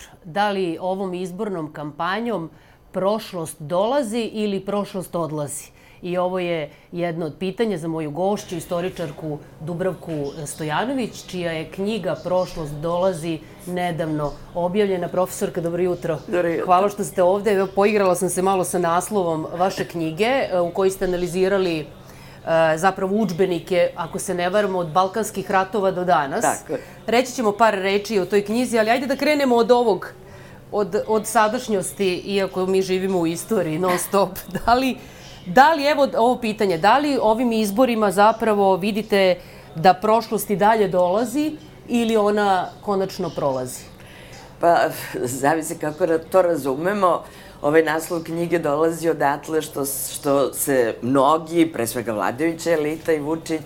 jutro. Da li ovom izbornom kampanjom prošlost dolazi ili prošlost odlazi? I ovo je jedno od pitanja za moju gošću, istoričarku Dubravku Stojanović, čija je knjiga Prošlost dolazi nedavno objavljena. Profesorka, dobro jutro. Dobro jutro. Hvala što ste ovde. Poigrala sam se malo sa naslovom vaše knjige u kojoj ste analizirali zapravo učbenike, ako se ne varamo, od Balkanskih ratova do danas. Tako je. Reći ćemo par reči o toj knjizi, ali ajde da krenemo od ovog, od, od sadašnjosti, iako mi živimo u istoriji non stop. Da li, da li, evo ovo pitanje, da li ovim izborima zapravo vidite da prošlost i dalje dolazi ili ona konačno prolazi? Pa, zavisi kako to razumemo. Ovaj naslov knjige dolazi odatle što, što se mnogi, pre svega vladajuća elita i Vučić,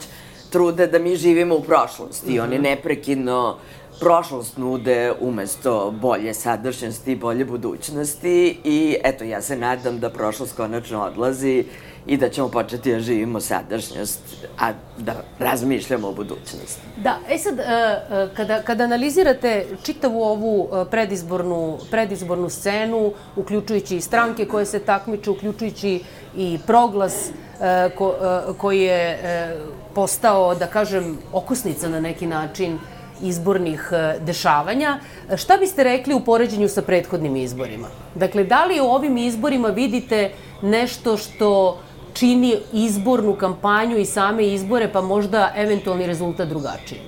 trude da mi živimo u prošlosti. Mm -hmm. Oni neprekidno prošlost nude umesto bolje sadašnjosti i bolje budućnosti i eto, ja se nadam da prošlost konačno odlazi i da ćemo početi da živimo sadašnjost, a da razmišljamo o budućnosti. Da, e sad, e, e, kada, kada analizirate čitavu ovu e, predizbornu, predizbornu scenu, uključujući i stranke koje se takmiče, uključujući i proglas ko, koji je postao, da kažem, okosnica na neki način izbornih dešavanja. Šta biste rekli u poređenju sa prethodnim izborima? Dakle, da li u ovim izborima vidite nešto što čini izbornu kampanju i same izbore, pa možda eventualni rezultat drugačiji?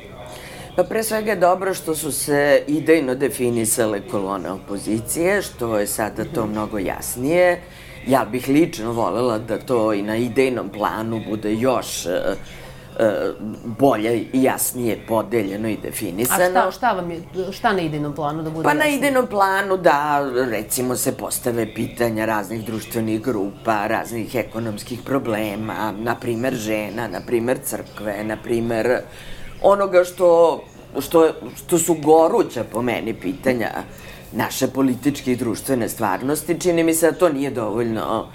Pa pre svega je dobro što su se idejno definisale kolone opozicije, što je sada to mnogo jasnije. Ja bih lično volela da to i na idejnom planu bude još e, bolje i jasnije podeljeno i definisano. A šta, šta vam je, šta na idejnom planu da bude Pa na idejnom planu da, recimo, se postave pitanja raznih društvenih grupa, raznih ekonomskih problema, na primer žena, na primer crkve, na primer onoga što, što, što su goruća po meni pitanja naše političke i društvene stvarnosti. Čini mi se da to nije dovoljno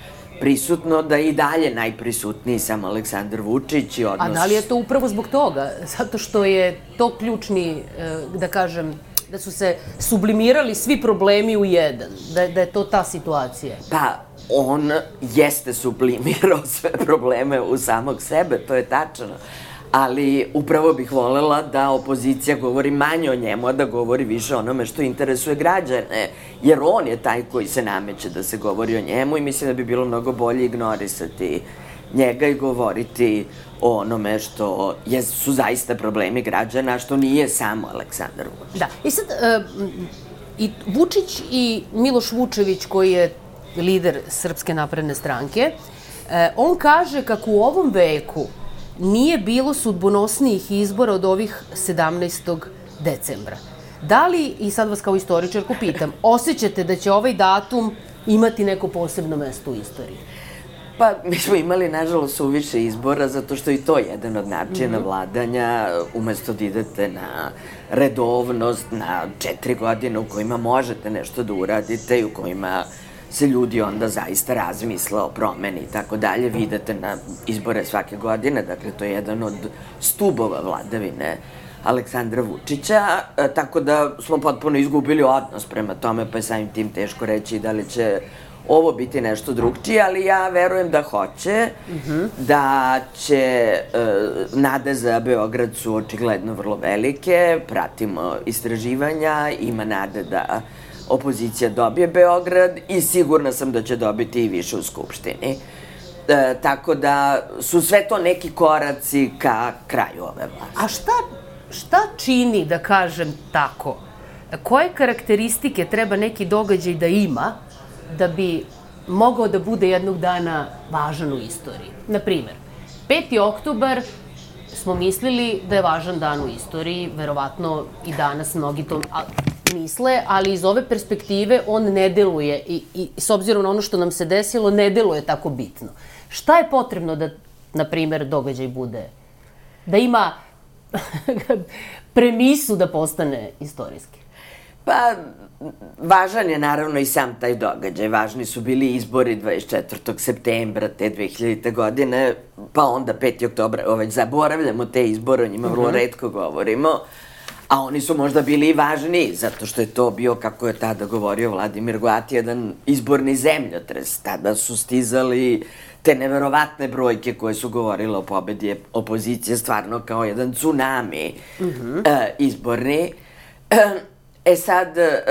prisutno, da je i dalje najprisutniji sam Aleksandar Vučić i odnos... A da li je to upravo zbog toga? Zato što je to ključni, e, da kažem, da su se sublimirali svi problemi u jedan, da, da je to ta situacija. Pa, on jeste sublimirao sve probleme u samog sebe, to je tačno. Ali upravo bih volela da opozicija govori manje o njemu, a da govori više onome što interesuje građane. Jer on je taj koji se nameće da se govori o njemu i mislim da bi bilo mnogo bolje ignorisati njega i govoriti o onome što je, su zaista problemi građana, što nije samo Aleksandar Vučić. Da, i sad, e, i Vučić i Miloš Vučević, koji je lider Srpske napredne stranke, e, on kaže kako u ovom veku nije bilo sudbonosnijih izbora od ovih 17. decembra. Da li, i sad vas kao istoričarku pitam, osjećate da će ovaj datum imati neko posebno mesto u istoriji? Pa, mi smo imali, nažalost, suviše izbora, zato što i to je jedan od načina mm -hmm. vladanja, umesto da idete na redovnost, na četiri godine u kojima možete nešto da uradite i u kojima se ljudi onda zaista razmisle o promeni i tako dalje. Vidite na izbore svake godine, dakle, to je jedan od stubova vladavine Aleksandra Vučića, e, tako da smo potpuno izgubili odnos prema tome, pa je samim tim teško reći da li će ovo biti nešto drugčije, ali ja verujem da hoće, mm -hmm. da će e, nade za Beograd su očigledno vrlo velike, pratimo istraživanja, ima nade da opozicija dobije Beograd i sigurna sam da će dobiti i više u Skupštini. E, tako da su sve to neki koraci ka kraju ove vlasti. A šta, šta čini, da kažem tako, koje karakteristike treba neki događaj da ima da bi mogao da bude jednog dana važan u istoriji? Naprimer, 5. oktobar smo mislili da je važan dan u istoriji, verovatno i danas mnogi to misle, ali iz ove perspektive on ne deluje i, i s obzirom na ono što nam se desilo, ne deluje tako bitno. Šta je potrebno da, na primer, događaj bude? Da ima premisu da postane istorijski? Pa, važan je naravno i sam taj događaj. Važni su bili izbori 24. septembra te 2000. godine, pa onda 5. oktobra, ovaj, zaboravljamo te izbore, o njima vrlo mm -hmm. redko govorimo, A oni su možda bili i važniji, zato što je to bio, kako je tada govorio Vladimir Goati, jedan izborni zemljotres. Tada su stizali te neverovatne brojke koje su govorile o pobedi opozicije, stvarno kao jedan tsunami mm -hmm. e, izborni. E sad, e,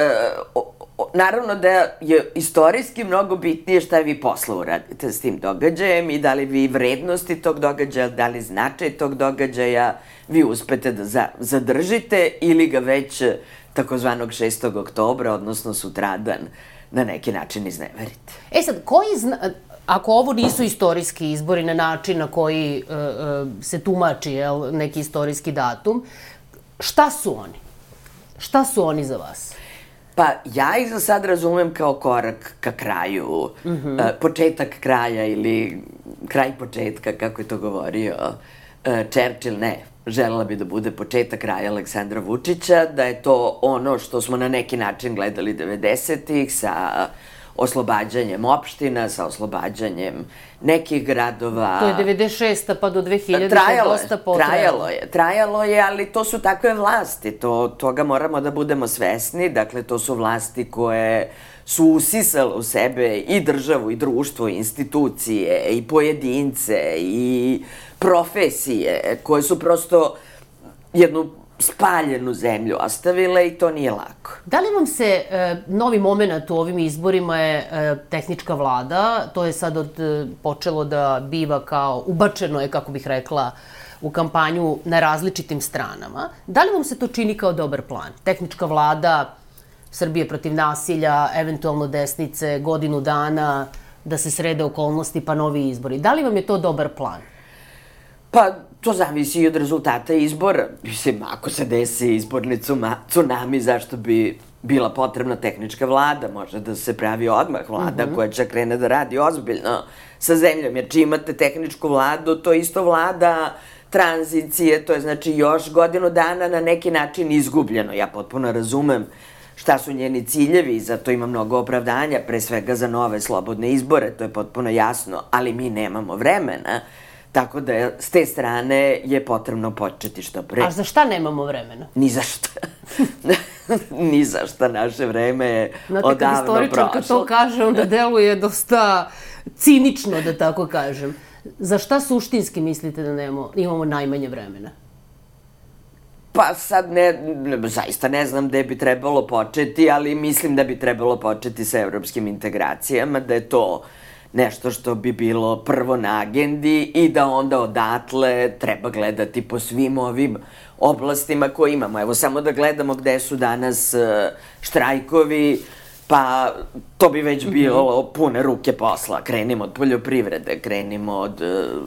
o, o, naravno da je istorijski mnogo bitnije šta vi posle uradite s tim događajem i da li vi vrednosti tog događaja, da li značaj tog događaja vi uspete da za, zadržite ili ga već takozvanog 6. oktobra, odnosno sutradan, na neki način izneverite. E sad, koji zna, ako ovo nisu istorijski izbori na način na koji uh, se tumači jel, neki istorijski datum, šta su oni? Šta su oni za vas? Pa ja ih za sad razumem kao korak ka kraju, mm -hmm. uh, početak kraja ili kraj početka, kako je to govorio uh, Churchill, ne, želela bi da bude početak kraja Aleksandra Vučića, da je to ono što smo na neki način gledali 90-ih sa oslobađanjem opština, sa oslobađanjem nekih gradova. To je 96. pa do 2000. Trajalo je. Trajalo je, trajalo je, ali to su takve vlasti, to, toga moramo da budemo svesni, dakle to su vlasti koje su usisale u sebe i državu, i društvo, i institucije, i pojedince, i profesije, koje su prosto jednu spaljenu zemlju ostavile i to nije lako. Da li vam se e, novi moment u ovim izborima je e, tehnička vlada, to je sad od, e, počelo da biva kao, ubačeno je, kako bih rekla, u kampanju na različitim stranama. Da li vam se to čini kao dobar plan? Tehnička vlada, Srbije protiv nasilja, eventualno desnice, godinu dana, da se srede okolnosti pa novi izbori. Da li vam je to dobar plan? Pa, to zavisi i od rezultata izbora. Mislim, ako se desi izborni tsunami, zašto bi bila potrebna tehnička vlada? Može da se pravi odmah vlada mm -hmm. koja će krene da radi ozbiljno sa zemljom. Jer či imate tehničku vladu, to isto vlada tranzicije, to je znači još godinu dana na neki način izgubljeno. Ja potpuno razumem šta su njeni ciljevi zato ima mnogo opravdanja, pre svega za nove slobodne izbore, to je potpuno jasno, ali mi nemamo vremena Tako da s te strane je potrebno početi što pre. A za šta nemamo vremena? Ni za šta. Ni za šta naše vreme je Znate, odavno prošlo. Znate, kad kad to kaže, onda deluje dosta cinično, da tako kažem. Za šta suštinski mislite da nemamo, imamo najmanje vremena? Pa sad ne, ne, zaista ne znam gde bi trebalo početi, ali mislim da bi trebalo početi sa evropskim integracijama, da je to uh, nešto što bi bilo prvo na agendi i da onda odatle treba gledati po svim ovim oblastima koje imamo. Evo samo da gledamo gde su danas e, štrajkovi, Pa to bi već mhm. bilo pune ruke posla. Krenimo od poljoprivrede, krenimo od uh,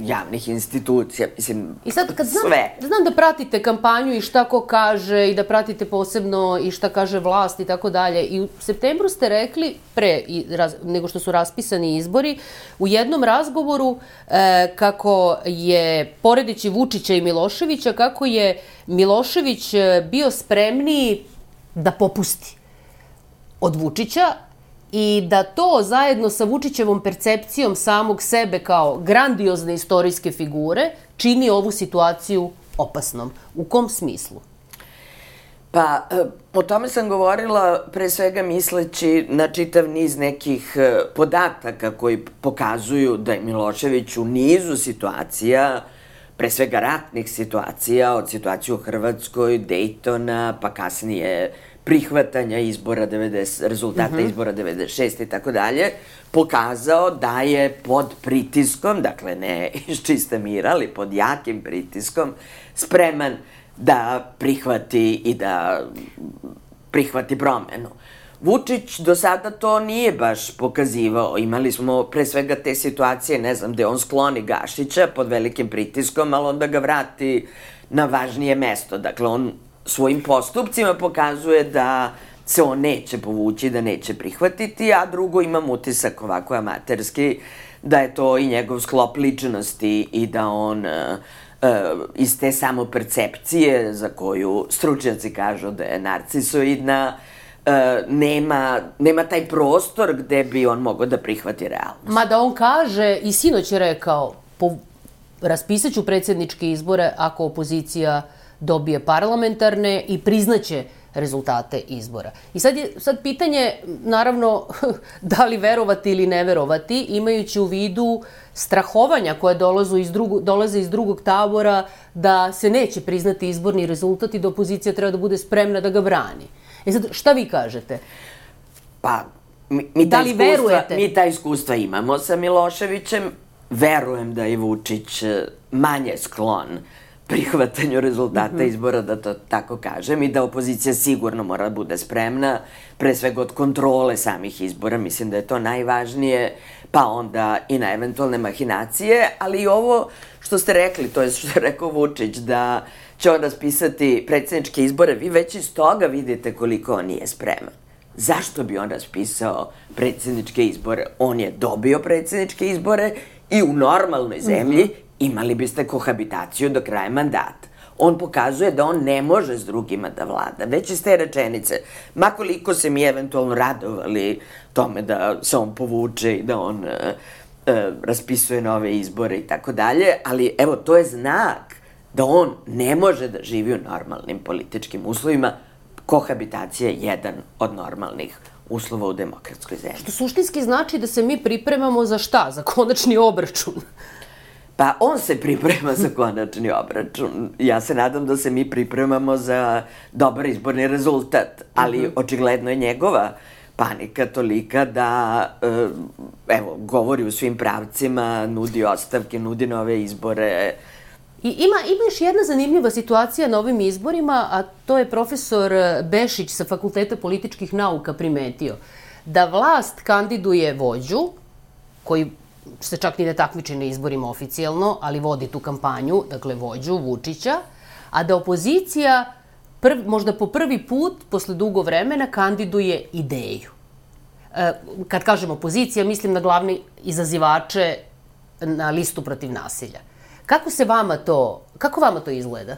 javnih institucija, mislim, I sad, kad znam, sve. Znam da pratite kampanju i šta ko kaže i da pratite posebno i šta kaže vlast i tako dalje. I u septembru ste rekli, pre i, raz, nego što su raspisani izbori, u jednom razgovoru e, kako je, poredeći Vučića i Miloševića, kako je Milošević e, bio spremniji da popusti od Vučića i da to zajedno sa Vučićevom percepcijom samog sebe kao grandiozne istorijske figure čini ovu situaciju opasnom. U kom smislu? Pa, e, o tome sam govorila pre svega misleći na čitav niz nekih e, podataka koji pokazuju da je Milošević u nizu situacija, pre svega ratnih situacija, od situacije u Hrvatskoj, Dejtona, pa kasnije prihvatanja izbora 90, rezultata mm -hmm. izbora 96 i tako dalje, pokazao da je pod pritiskom, dakle ne iz čiste mira, ali pod jakim pritiskom, spreman da prihvati i da prihvati promenu. Vučić do sada to nije baš pokazivao. Imali smo pre svega te situacije, ne znam, gde on skloni Gašića pod velikim pritiskom, ali onda ga vrati na važnije mesto. Dakle, on svojim postupcima pokazuje da se on neće povući, da neće prihvatiti, a drugo imam utisak ovako amaterski da je to i njegov sklop ličnosti i da on uh, uh, iz te samopercepcije za koju stručnjaci kažu da je narcisoidna, uh, nema, nema taj prostor gde bi on mogao da prihvati realnost. Ma da on kaže, i sinoć je rekao, po, raspisaću predsedničke izbore ako opozicija uh, dobije parlamentarne i priznaće rezultate izbora. I sad je sad pitanje, naravno, da li verovati ili ne verovati, imajući u vidu strahovanja koje dolaze iz, drugu, dolaze iz drugog tabora da se neće priznati izborni rezultat i da opozicija treba da bude spremna da ga brani. E sad, šta vi kažete? Pa, mi, mi da li iskustva, verujete? Mi ta iskustva imamo sa Miloševićem. Verujem da je Vučić e, manje sklon prihvatanju rezultata mm -hmm. izbora, da to tako kažem, i da opozicija sigurno mora da bude spremna, pre svega od kontrole samih izbora, mislim da je to najvažnije, pa onda i na eventualne mahinacije, ali i ovo što ste rekli, to je što je rekao Vučić, da će on raspisati predsedničke izbore, vi već iz toga vidite koliko on nije spreman. Zašto bi on raspisao predsedničke izbore? On je dobio predsedničke izbore i u normalnoj zemlji mm -hmm imali biste kohabitaciju do kraja mandata. On pokazuje da on ne može s drugima da vlada. Već iz te rečenice, makoliko se mi eventualno radovali tome da se on povuče i da on e, e, raspisuje nove izbore i tako dalje, ali evo, to je znak da on ne može da živi u normalnim političkim uslovima. Kohabitacija je jedan od normalnih uslova u demokratskoj zemlji. Što suštinski znači da se mi pripremamo za šta? Za konačni obračun. Pa on se priprema za konačni obračun. Ja se nadam da se mi pripremamo za dobar izborni rezultat, ali mm -hmm. očigledno je njegova panika tolika da, eh, evo, govori u svim pravcima, nudi ostavke, nudi nove izbore. I ima, ima još jedna zanimljiva situacija na ovim izborima, a to je profesor Bešić sa Fakulteta političkih nauka primetio. Da vlast kandiduje vođu, koji se čak ni ne takmiči na izborima oficijalno, ali vodi tu kampanju, dakle vođu Vučića, a da opozicija prv, možda po prvi put, posle dugo vremena, kandiduje ideju. E, kad kažem opozicija, mislim na glavni izazivače na listu protiv nasilja. Kako se vama to, kako vama to izgleda?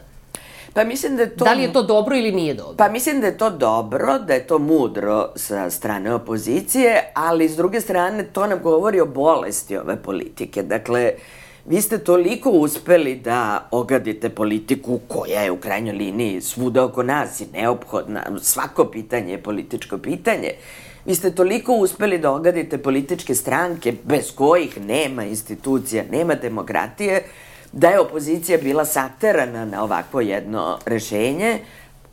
Pa mislim da je to... Da li je to dobro ili nije dobro? Pa mislim da je to dobro, da je to mudro sa strane opozicije, ali s druge strane to nam govori o bolesti ove politike. Dakle, vi ste toliko uspeli da ogadite politiku koja je u krajnjoj liniji svuda oko nas i neophodna. Svako pitanje je političko pitanje. Vi ste toliko uspeli da ogadite političke stranke bez kojih nema institucija, nema demokratije, da je opozicija bila saterana na ovako jedno rešenje,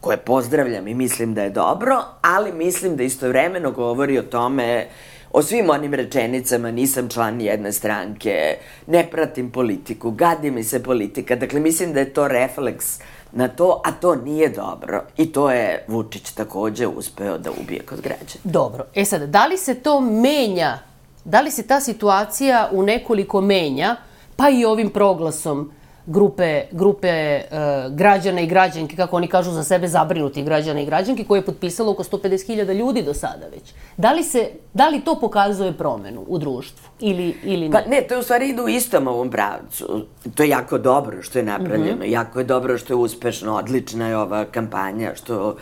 koje pozdravljam i mislim da je dobro, ali mislim da istovremeno govori o tome, o svim onim rečenicama, nisam član jedne stranke, ne pratim politiku, gadi mi se politika. Dakle, mislim da je to refleks na to, a to nije dobro. I to je Vučić takođe uspeo da ubije kod građana. Dobro. E sad, da li se to menja, da li se ta situacija u nekoliko menja, pa i ovim proglasom grupe, grupe uh, građana i građanke, kako oni kažu za sebe, zabrinuti građana i građanke, koje je potpisalo oko 150.000 ljudi do sada već. Da li, se, da li to pokazuje promenu u društvu ili, ili ne? Pa ne, to je u stvari ide u istom ovom pravcu. To je jako dobro što je napravljeno, mm -hmm. jako je dobro što je uspešno, odlična je ova kampanja, što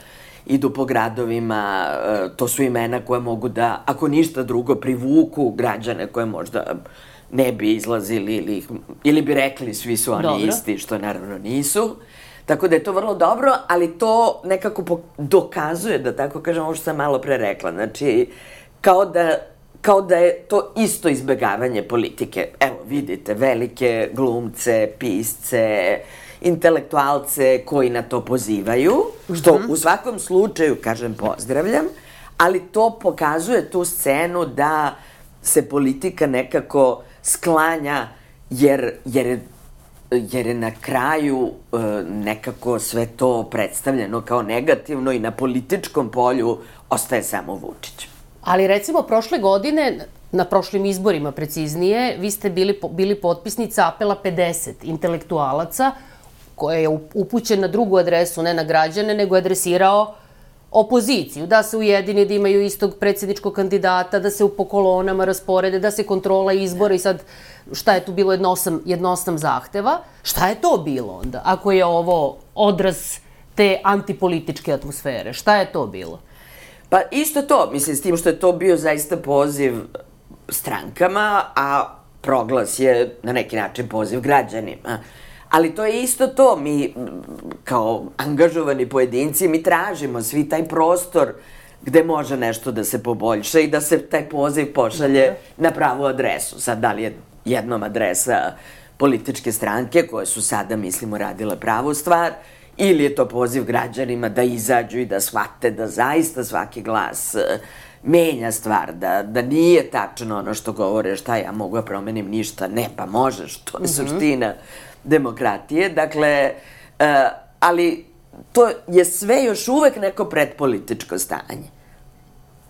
idu po gradovima, e, to su imena koje mogu da, ako ništa drugo, privuku građane koje možda ne bi izlazili ili, ili bi rekli svi su oni dobro. isti, što naravno nisu. Tako da je to vrlo dobro, ali to nekako dokazuje, da tako kažem, ovo što sam malo pre rekla. Znači, kao da, kao da je to isto izbegavanje politike. Evo, vidite, velike glumce, pisce, intelektualce koji na to pozivaju, što mm -hmm. u svakom slučaju, kažem, pozdravljam, ali to pokazuje tu scenu da se politika nekako sklanja, jer, jer, jer je na kraju e, nekako sve to predstavljeno kao negativno i na političkom polju ostaje samo Vučić. Ali recimo prošle godine, na prošlim izborima preciznije, vi ste bili, bili potpisnica apela 50 intelektualaca koja je upućen na drugu adresu, ne na građane, nego je adresirao opoziciju, da se ujedini, da imaju istog predsjedničkog kandidata, da se u pokolonama rasporede, da se kontrola izbora i sad šta je tu bilo jednosam, jednosam zahteva. Šta je to bilo onda, ako je ovo odraz te antipolitičke atmosfere? Šta je to bilo? Pa isto to, mislim, s tim što je to bio zaista poziv strankama, a proglas je na neki način poziv građanima. Ali to je isto to, mi kao angažovani pojedinci, mi tražimo svi taj prostor gde može nešto da se poboljša i da se taj poziv pošalje na pravu adresu. Sad, da li je jednom adresa političke stranke koje su sada, mislimo, radile pravu stvar, ili je to poziv građanima da izađu i da shvate da zaista svaki glas uh, menja stvar, da, da nije tačno ono što govore šta ja mogu da promenim ništa, ne pa možeš, to je mm -hmm. suština demokratije. Dakle, uh, ali to je sve još uvek neko predpolitičko stanje.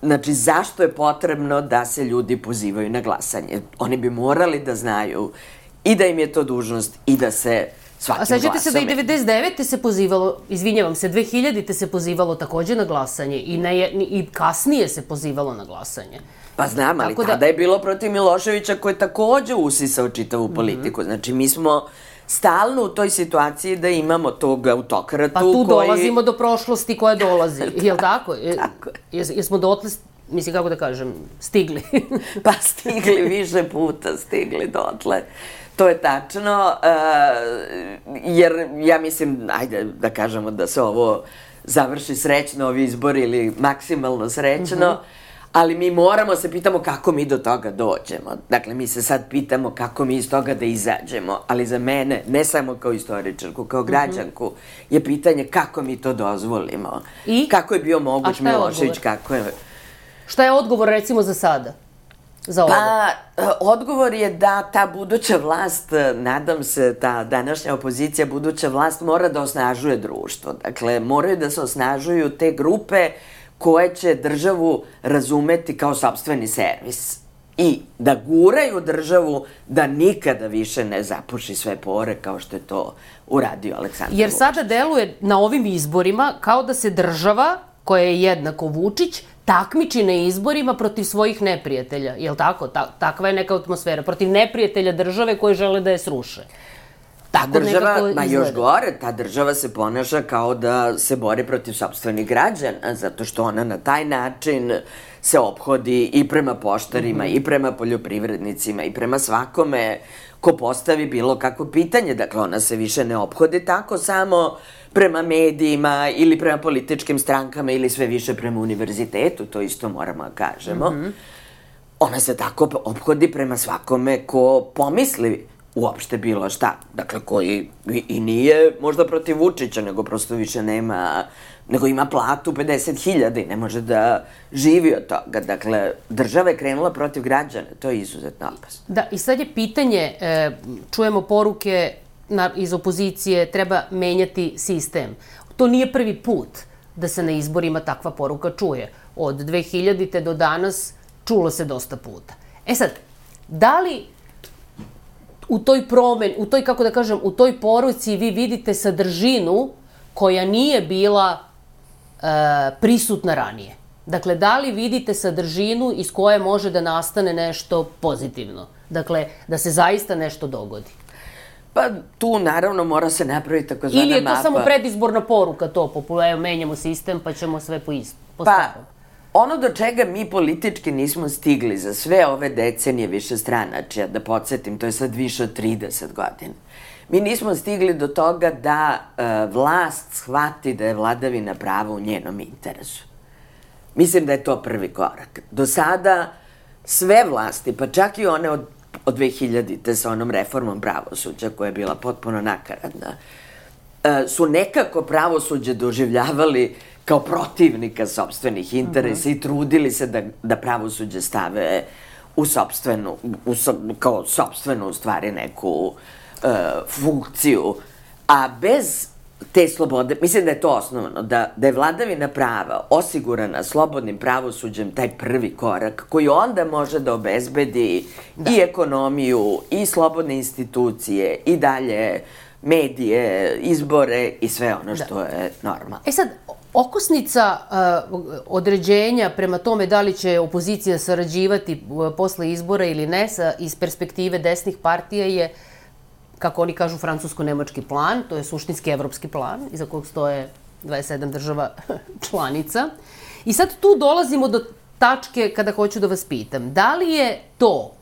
Znači, zašto je potrebno da se ljudi pozivaju na glasanje? Oni bi morali da znaju i da im je to dužnost i da se svakim glasom... A sećate se da i 99. se pozivalo, izvinjavam se, 2000. se pozivalo takođe na glasanje i, na, i kasnije se pozivalo na glasanje. Pa znam, ali Tako da- tada da... je bilo protiv Miloševića koji je takođe usisao čitavu mhm. politiku. Mm -hmm. Znači, mi smo stalno u toj situaciji da imamo tog autokratu Pa tu koji... dolazimo do prošlosti koja dolazi, jel tako? tako je. Jesmo dotle, mislim kako da kažem, stigli. pa stigli više puta, stigli dotle. To je tačno, uh, jer ja mislim, ajde da kažemo da se ovo završi srećno, ovi izbori ili maksimalno srećno, mm -hmm ali mi moramo se pitamo kako mi do toga dođemo. Dakle, mi se sad pitamo kako mi iz toga da izađemo, ali za mene, ne samo kao istoričarku, kao mhm. građanku, mm -hmm. je pitanje kako mi to dozvolimo. I? Kako je bio moguć Milošević, kako je... Šta je odgovor recimo za sada? Za ovo? Pa, odgovor je da ta buduća vlast, nadam se, ta današnja opozicija, buduća vlast mora da osnažuje društvo. Dakle, moraju da se osnažuju te grupe koje će državu razumeti kao sobstveni servis i da guraju državu da nikada više ne zapuši sve pore kao što je to uradio Aleksandar Jer sada deluje na ovim izborima kao da se država, koja je jednako Vučić, takmiči na izborima protiv svojih neprijatelja. Je li tako? Ta, takva je neka atmosfera. Protiv neprijatelja države koje žele da je sruše. Ta država, ma još gore, ta država se ponaša kao da se bori protiv sobstvenih građana, zato što ona na taj način se obhodi i prema poštarima, mm -hmm. i prema poljoprivrednicima, i prema svakome ko postavi bilo kakvo pitanje. Dakle, ona se više ne obhodi tako samo prema medijima ili prema političkim strankama ili sve više prema univerzitetu, to isto moramo da kažemo. Mm -hmm. Ona se tako obhodi prema svakome ko pomisli uopšte bilo šta. Dakle, koji i, i nije možda protiv Vučića, nego prosto više nema, nego ima platu 50.000 i ne može da živi od toga. Dakle, država je krenula protiv građana, to je izuzetno opasno. Da, i sad je pitanje, e, čujemo poruke na, iz opozicije, treba menjati sistem. To nije prvi put da se na izborima takva poruka čuje. Od 2000. do danas čulo se dosta puta. E sad, da li u toj promen, u toj, kako da kažem, u toj poruci vi vidite sadržinu koja nije bila e, prisutna ranije. Dakle, da li vidite sadržinu iz koje može da nastane nešto pozitivno? Dakle, da se zaista nešto dogodi? Pa tu naravno mora se napraviti takozvana mapa. Ili je to mapa. samo predizborna poruka to, popularno, menjamo sistem pa ćemo sve po, ist, po pa, starom? Ono do čega mi politički nismo stigli za sve ove decenije više stranačija, da podsjetim, to je sad više od 30 godina. Mi nismo stigli do toga da e, vlast shvati da je vladavina prava u njenom interesu. Mislim da je to prvi korak. Do sada sve vlasti, pa čak i one od, od 2000-te sa onom reformom pravosuđa koja je bila potpuno nakaradna, e, su nekako pravosuđe doživljavali kao protivnika sobstvenih interesa mm -hmm. i trudili se da, da pravosuđe stave u sobstvenu, u, so, kao sobstvenu u stvari neku uh, funkciju. A bez te slobode, mislim da je to osnovno, da, da je vladavina prava osigurana slobodnim pravosuđem taj prvi korak koji onda može da obezbedi da. i ekonomiju, i slobodne institucije, i dalje medije, izbore i sve ono da. što je normalno. E sad, Okosnica određenja prema tome da li će opozicija sarađivati uh, posle izbora ili ne sa, iz perspektive desnih partija je, kako oni kažu, francusko-nemački plan, to je suštinski evropski plan, iza kog stoje 27 država članica. I sad tu dolazimo do tačke kada hoću da vas pitam, da li je to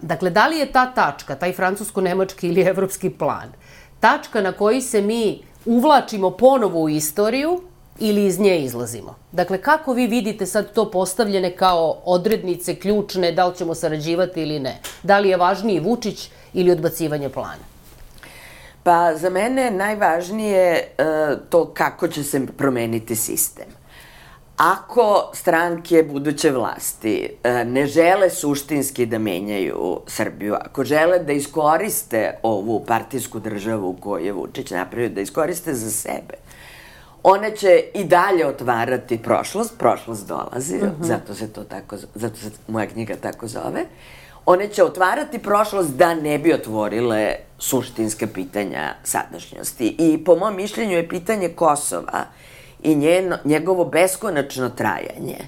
dakle, da li je ta tačka, taj francusko-nemački ili evropski plan, tačka na koji se mi uvlačimo ponovo u istoriju ili iz nje izlazimo? Dakle, kako vi vidite sad to postavljene kao odrednice ključne, da li ćemo sarađivati ili ne? Da li je važniji Vučić ili odbacivanje plana? Pa za mene najvažnije uh, to kako će se promeniti sistem. Ako stranke buduće vlasti e, ne žele suštinski da menjaju Srbiju, ako žele da iskoriste ovu partijsku državu koju je Vučić napravio, da iskoriste za sebe, one će i dalje otvarati prošlost, prošlost dolazi, uh mhm. zato se to tako, zato se moja knjiga tako zove, one će otvarati prošlost da ne bi otvorile suštinska pitanja sadašnjosti. I po mom mišljenju je pitanje Kosova i njeno, njegovo beskonačno trajanje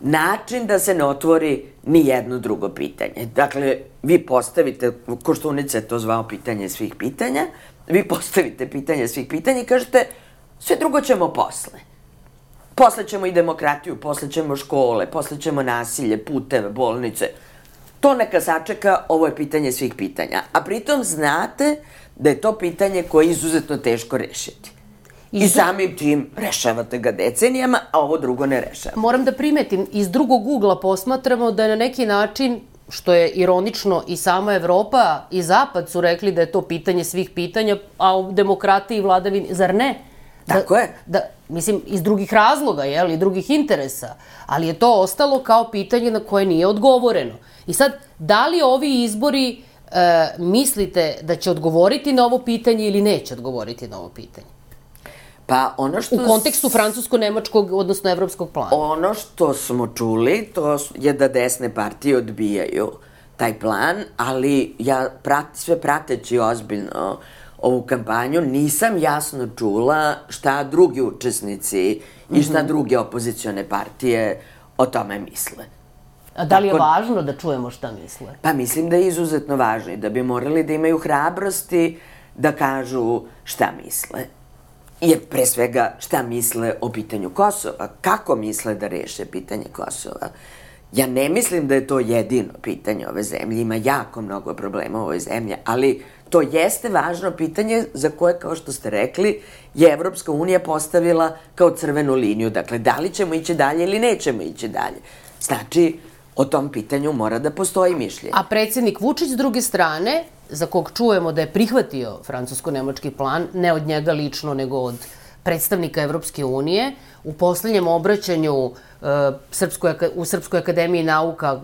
način da se ne otvori ni jedno drugo pitanje. Dakle, vi postavite, Koštunica je to zvao pitanje svih pitanja, vi postavite pitanje svih pitanja i kažete sve drugo ćemo posle. Posle ćemo i demokratiju, posle ćemo škole, posle ćemo nasilje, puteve, bolnice. To neka sačeka, ovo je pitanje svih pitanja. A pritom znate da je to pitanje koje je izuzetno teško rešiti. I, I samim tim rešavate ga decenijama, a ovo drugo ne rešava. Moram da primetim, iz drugog ugla posmatramo da je na neki način što je ironično i sama Evropa i Zapad su rekli da je to pitanje svih pitanja, a u demokratiji i vladavini, zar ne? Da, Tako je. Da, mislim, iz drugih razloga, jel, i drugih interesa, ali je to ostalo kao pitanje na koje nije odgovoreno. I sad, da li ovi izbori e, mislite da će odgovoriti na ovo pitanje ili neće odgovoriti na ovo pitanje? Pa ono što... U kontekstu francusko-nemačkog, odnosno evropskog plana. Ono što smo čuli, to je da desne partije odbijaju taj plan, ali ja prat, sve prateći ozbiljno ovu kampanju nisam jasno čula šta drugi učesnici mm -hmm. i šta mhm. druge opozicione partije o tome misle. A da li je Tako, važno da čujemo šta misle? Pa mislim da je izuzetno važno i da bi morali da imaju hrabrosti da kažu šta misle je pre svega šta misle o pitanju Kosova, kako misle da reše pitanje Kosova. Ja ne mislim da je to jedino pitanje ove zemlje, ima jako mnogo problema u ovoj zemlji, ali to jeste važno pitanje za koje, kao što ste rekli, je Evropska unija postavila kao crvenu liniju. Dakle, da li ćemo ići dalje ili nećemo ići dalje. Znači, o tom pitanju mora da postoji mišljenje. A predsednik Vučić s druge strane za kog čujemo da je prihvatio francusko-nemački plan, ne od njega lično, nego od predstavnika Evropske unije, u poslednjem obraćanju uh, Srpskoj, u Srpskoj akademiji nauka,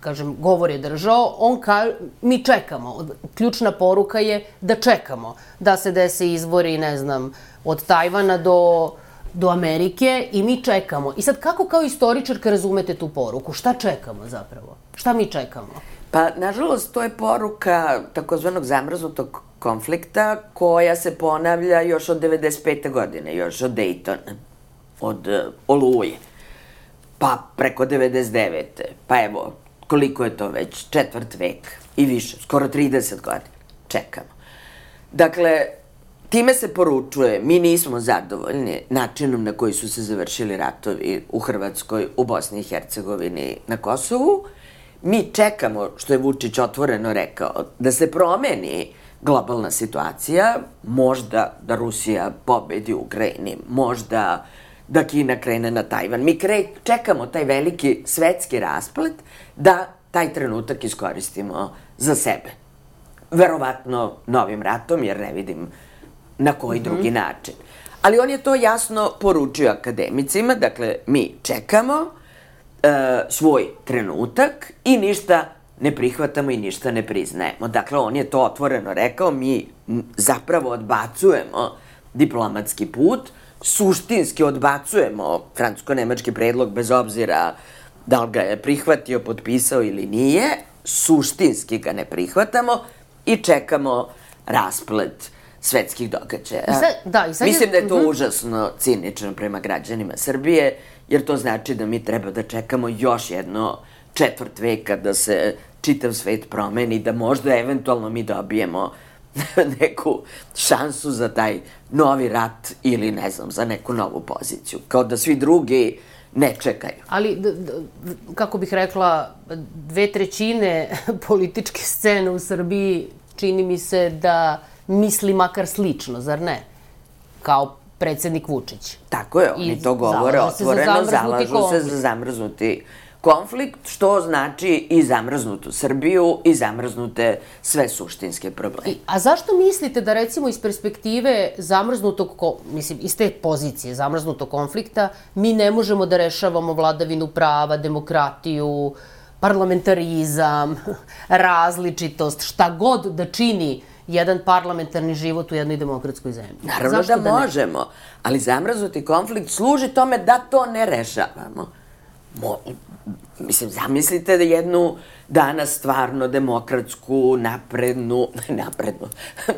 kažem, govor je držao, on ka, mi čekamo. Ključna poruka je da čekamo. Da se dese izbori, ne znam, od Tajvana do, do Amerike i mi čekamo. I sad, kako kao istoričarka razumete tu poruku? Šta čekamo zapravo? Šta mi čekamo? Pa, nažalost, to je poruka takozvanog zamrznutog konflikta koja se ponavlja još od 95. godine, još od Daytona, od uh, Oluje, pa preko 99. Pa evo, koliko je to već? Četvrt vek i više, skoro 30 godina. Čekamo. Dakle, time se poručuje, mi nismo zadovoljni načinom na koji su se završili ratovi u Hrvatskoj, u Bosni i Hercegovini, na Kosovu, mi čekamo, što je Vučić otvoreno rekao, da se promeni globalna situacija, možda da Rusija pobedi u Ukrajini, možda da Kina krene na Tajvan. Mi kre, čekamo taj veliki svetski rasplet da taj trenutak iskoristimo za sebe. Verovatno novim ratom, jer ne vidim na koji mm -hmm. drugi način. Ali on je to jasno poručio akademicima, dakle, mi čekamo, e, svoj trenutak i ništa ne prihvatamo i ništa ne priznajemo. Dakle, on je to otvoreno rekao, mi zapravo odbacujemo diplomatski put, suštinski odbacujemo francusko-nemački predlog bez obzira da li ga je prihvatio, potpisao ili nije, suštinski ga ne prihvatamo i čekamo rasplet svetskih događaja. I sad, da, i sad Mislim da je to uh mhm. -huh. užasno cinično prema građanima Srbije, jer to znači da mi treba da čekamo još jedno četvrt veka da se čitav svet promeni, da možda eventualno mi dobijemo neku šansu za taj novi rat ili ne znam, za neku novu poziciju. Kao da svi drugi ne čekaju. Ali, kako bih rekla, dve trećine političke scene u Srbiji čini mi se da misli makar slično, zar ne? Kao predsednik Vučić. Tako je, oni I to govore se za otvoreno, zamrznuti zalažu se konflikt. za zamrznuti konflikt, što znači i zamrznutu Srbiju i zamrznute sve suštinske probleme. I, a zašto mislite da recimo iz perspektive zamrznutog, mislim, iz te pozicije zamrznutog konflikta, mi ne možemo da rešavamo vladavinu prava, demokratiju, parlamentarizam, različitost, šta god da čini jedan parlamentarni život u jednoj demokratskoj zemlji. Naravno Zašto da, ne? možemo, ali zamrznuti konflikt služi tome da to ne rešavamo. Mo, mislim, zamislite da jednu danas stvarno demokratsku, naprednu, naprednu,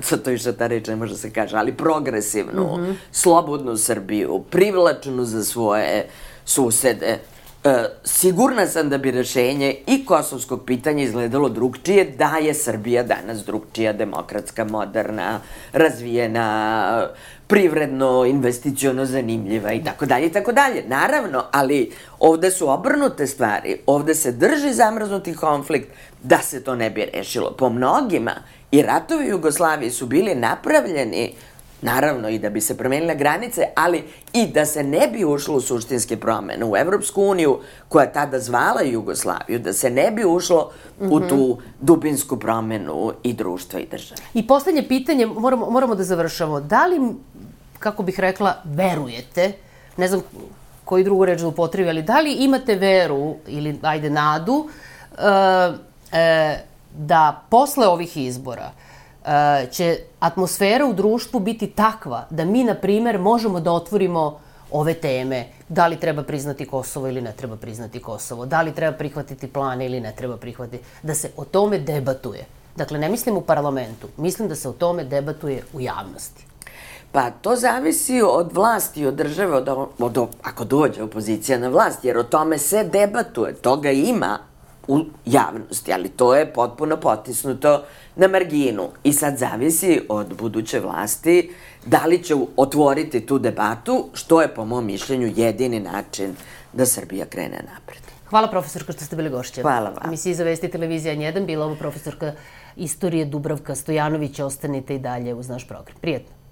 sad to više ta reč ne može se kaže, ali progresivnu, mm -hmm. slobodnu Srbiju, privlačnu za svoje susede, E, sigurna sam da bi rešenje i kosovskog pitanja izgledalo drugčije da je Srbija danas drugčija, demokratska, moderna, razvijena, privredno, investiciono zanimljiva i tako dalje i tako dalje. Naravno, ali ovde su obrnute stvari. Ovde se drži zamrznuti konflikt da se to ne bi rešilo. Po mnogima i ratovi u Jugoslaviji su bili napravljeni Naravno i da bi se promenile granice, ali i da se ne bi ušlo u suštinske promene u Evropsku uniju, koja tada zvala Jugoslaviju, da se ne bi ušlo mm -hmm. u tu dubinsku promenu i društva i države. I poslednje pitanje, moramo, moramo da završamo. Da li, kako bih rekla, verujete, ne znam koju drugu reč da upotrebi, ali da li imate veru ili, ajde, nadu, e, e, da posle ovih izbora e, će atmosfera u društvu biti takva da mi, na primer, možemo da otvorimo ove teme, da li treba priznati Kosovo ili ne treba priznati Kosovo, da li treba prihvatiti plane ili ne treba prihvatiti, da se o tome debatuje. Dakle, ne mislim u parlamentu, mislim da se o tome debatuje u javnosti. Pa to zavisi od vlasti, od države, od, od, ako dođe opozicija na vlast, jer o tome se debatuje, toga ima u javnosti, ali to je potpuno potisnuto na marginu. I sad zavisi od buduće vlasti da li će otvoriti tu debatu, što je po mom mišljenju jedini način da Srbija krene napred. Hvala profesorka što ste bili gošće. Hvala vam. Emisiji za vesti televizija N1 bila ovo profesorka istorije Dubravka Stojanović. Ostanite i dalje uz naš program. Prijetno.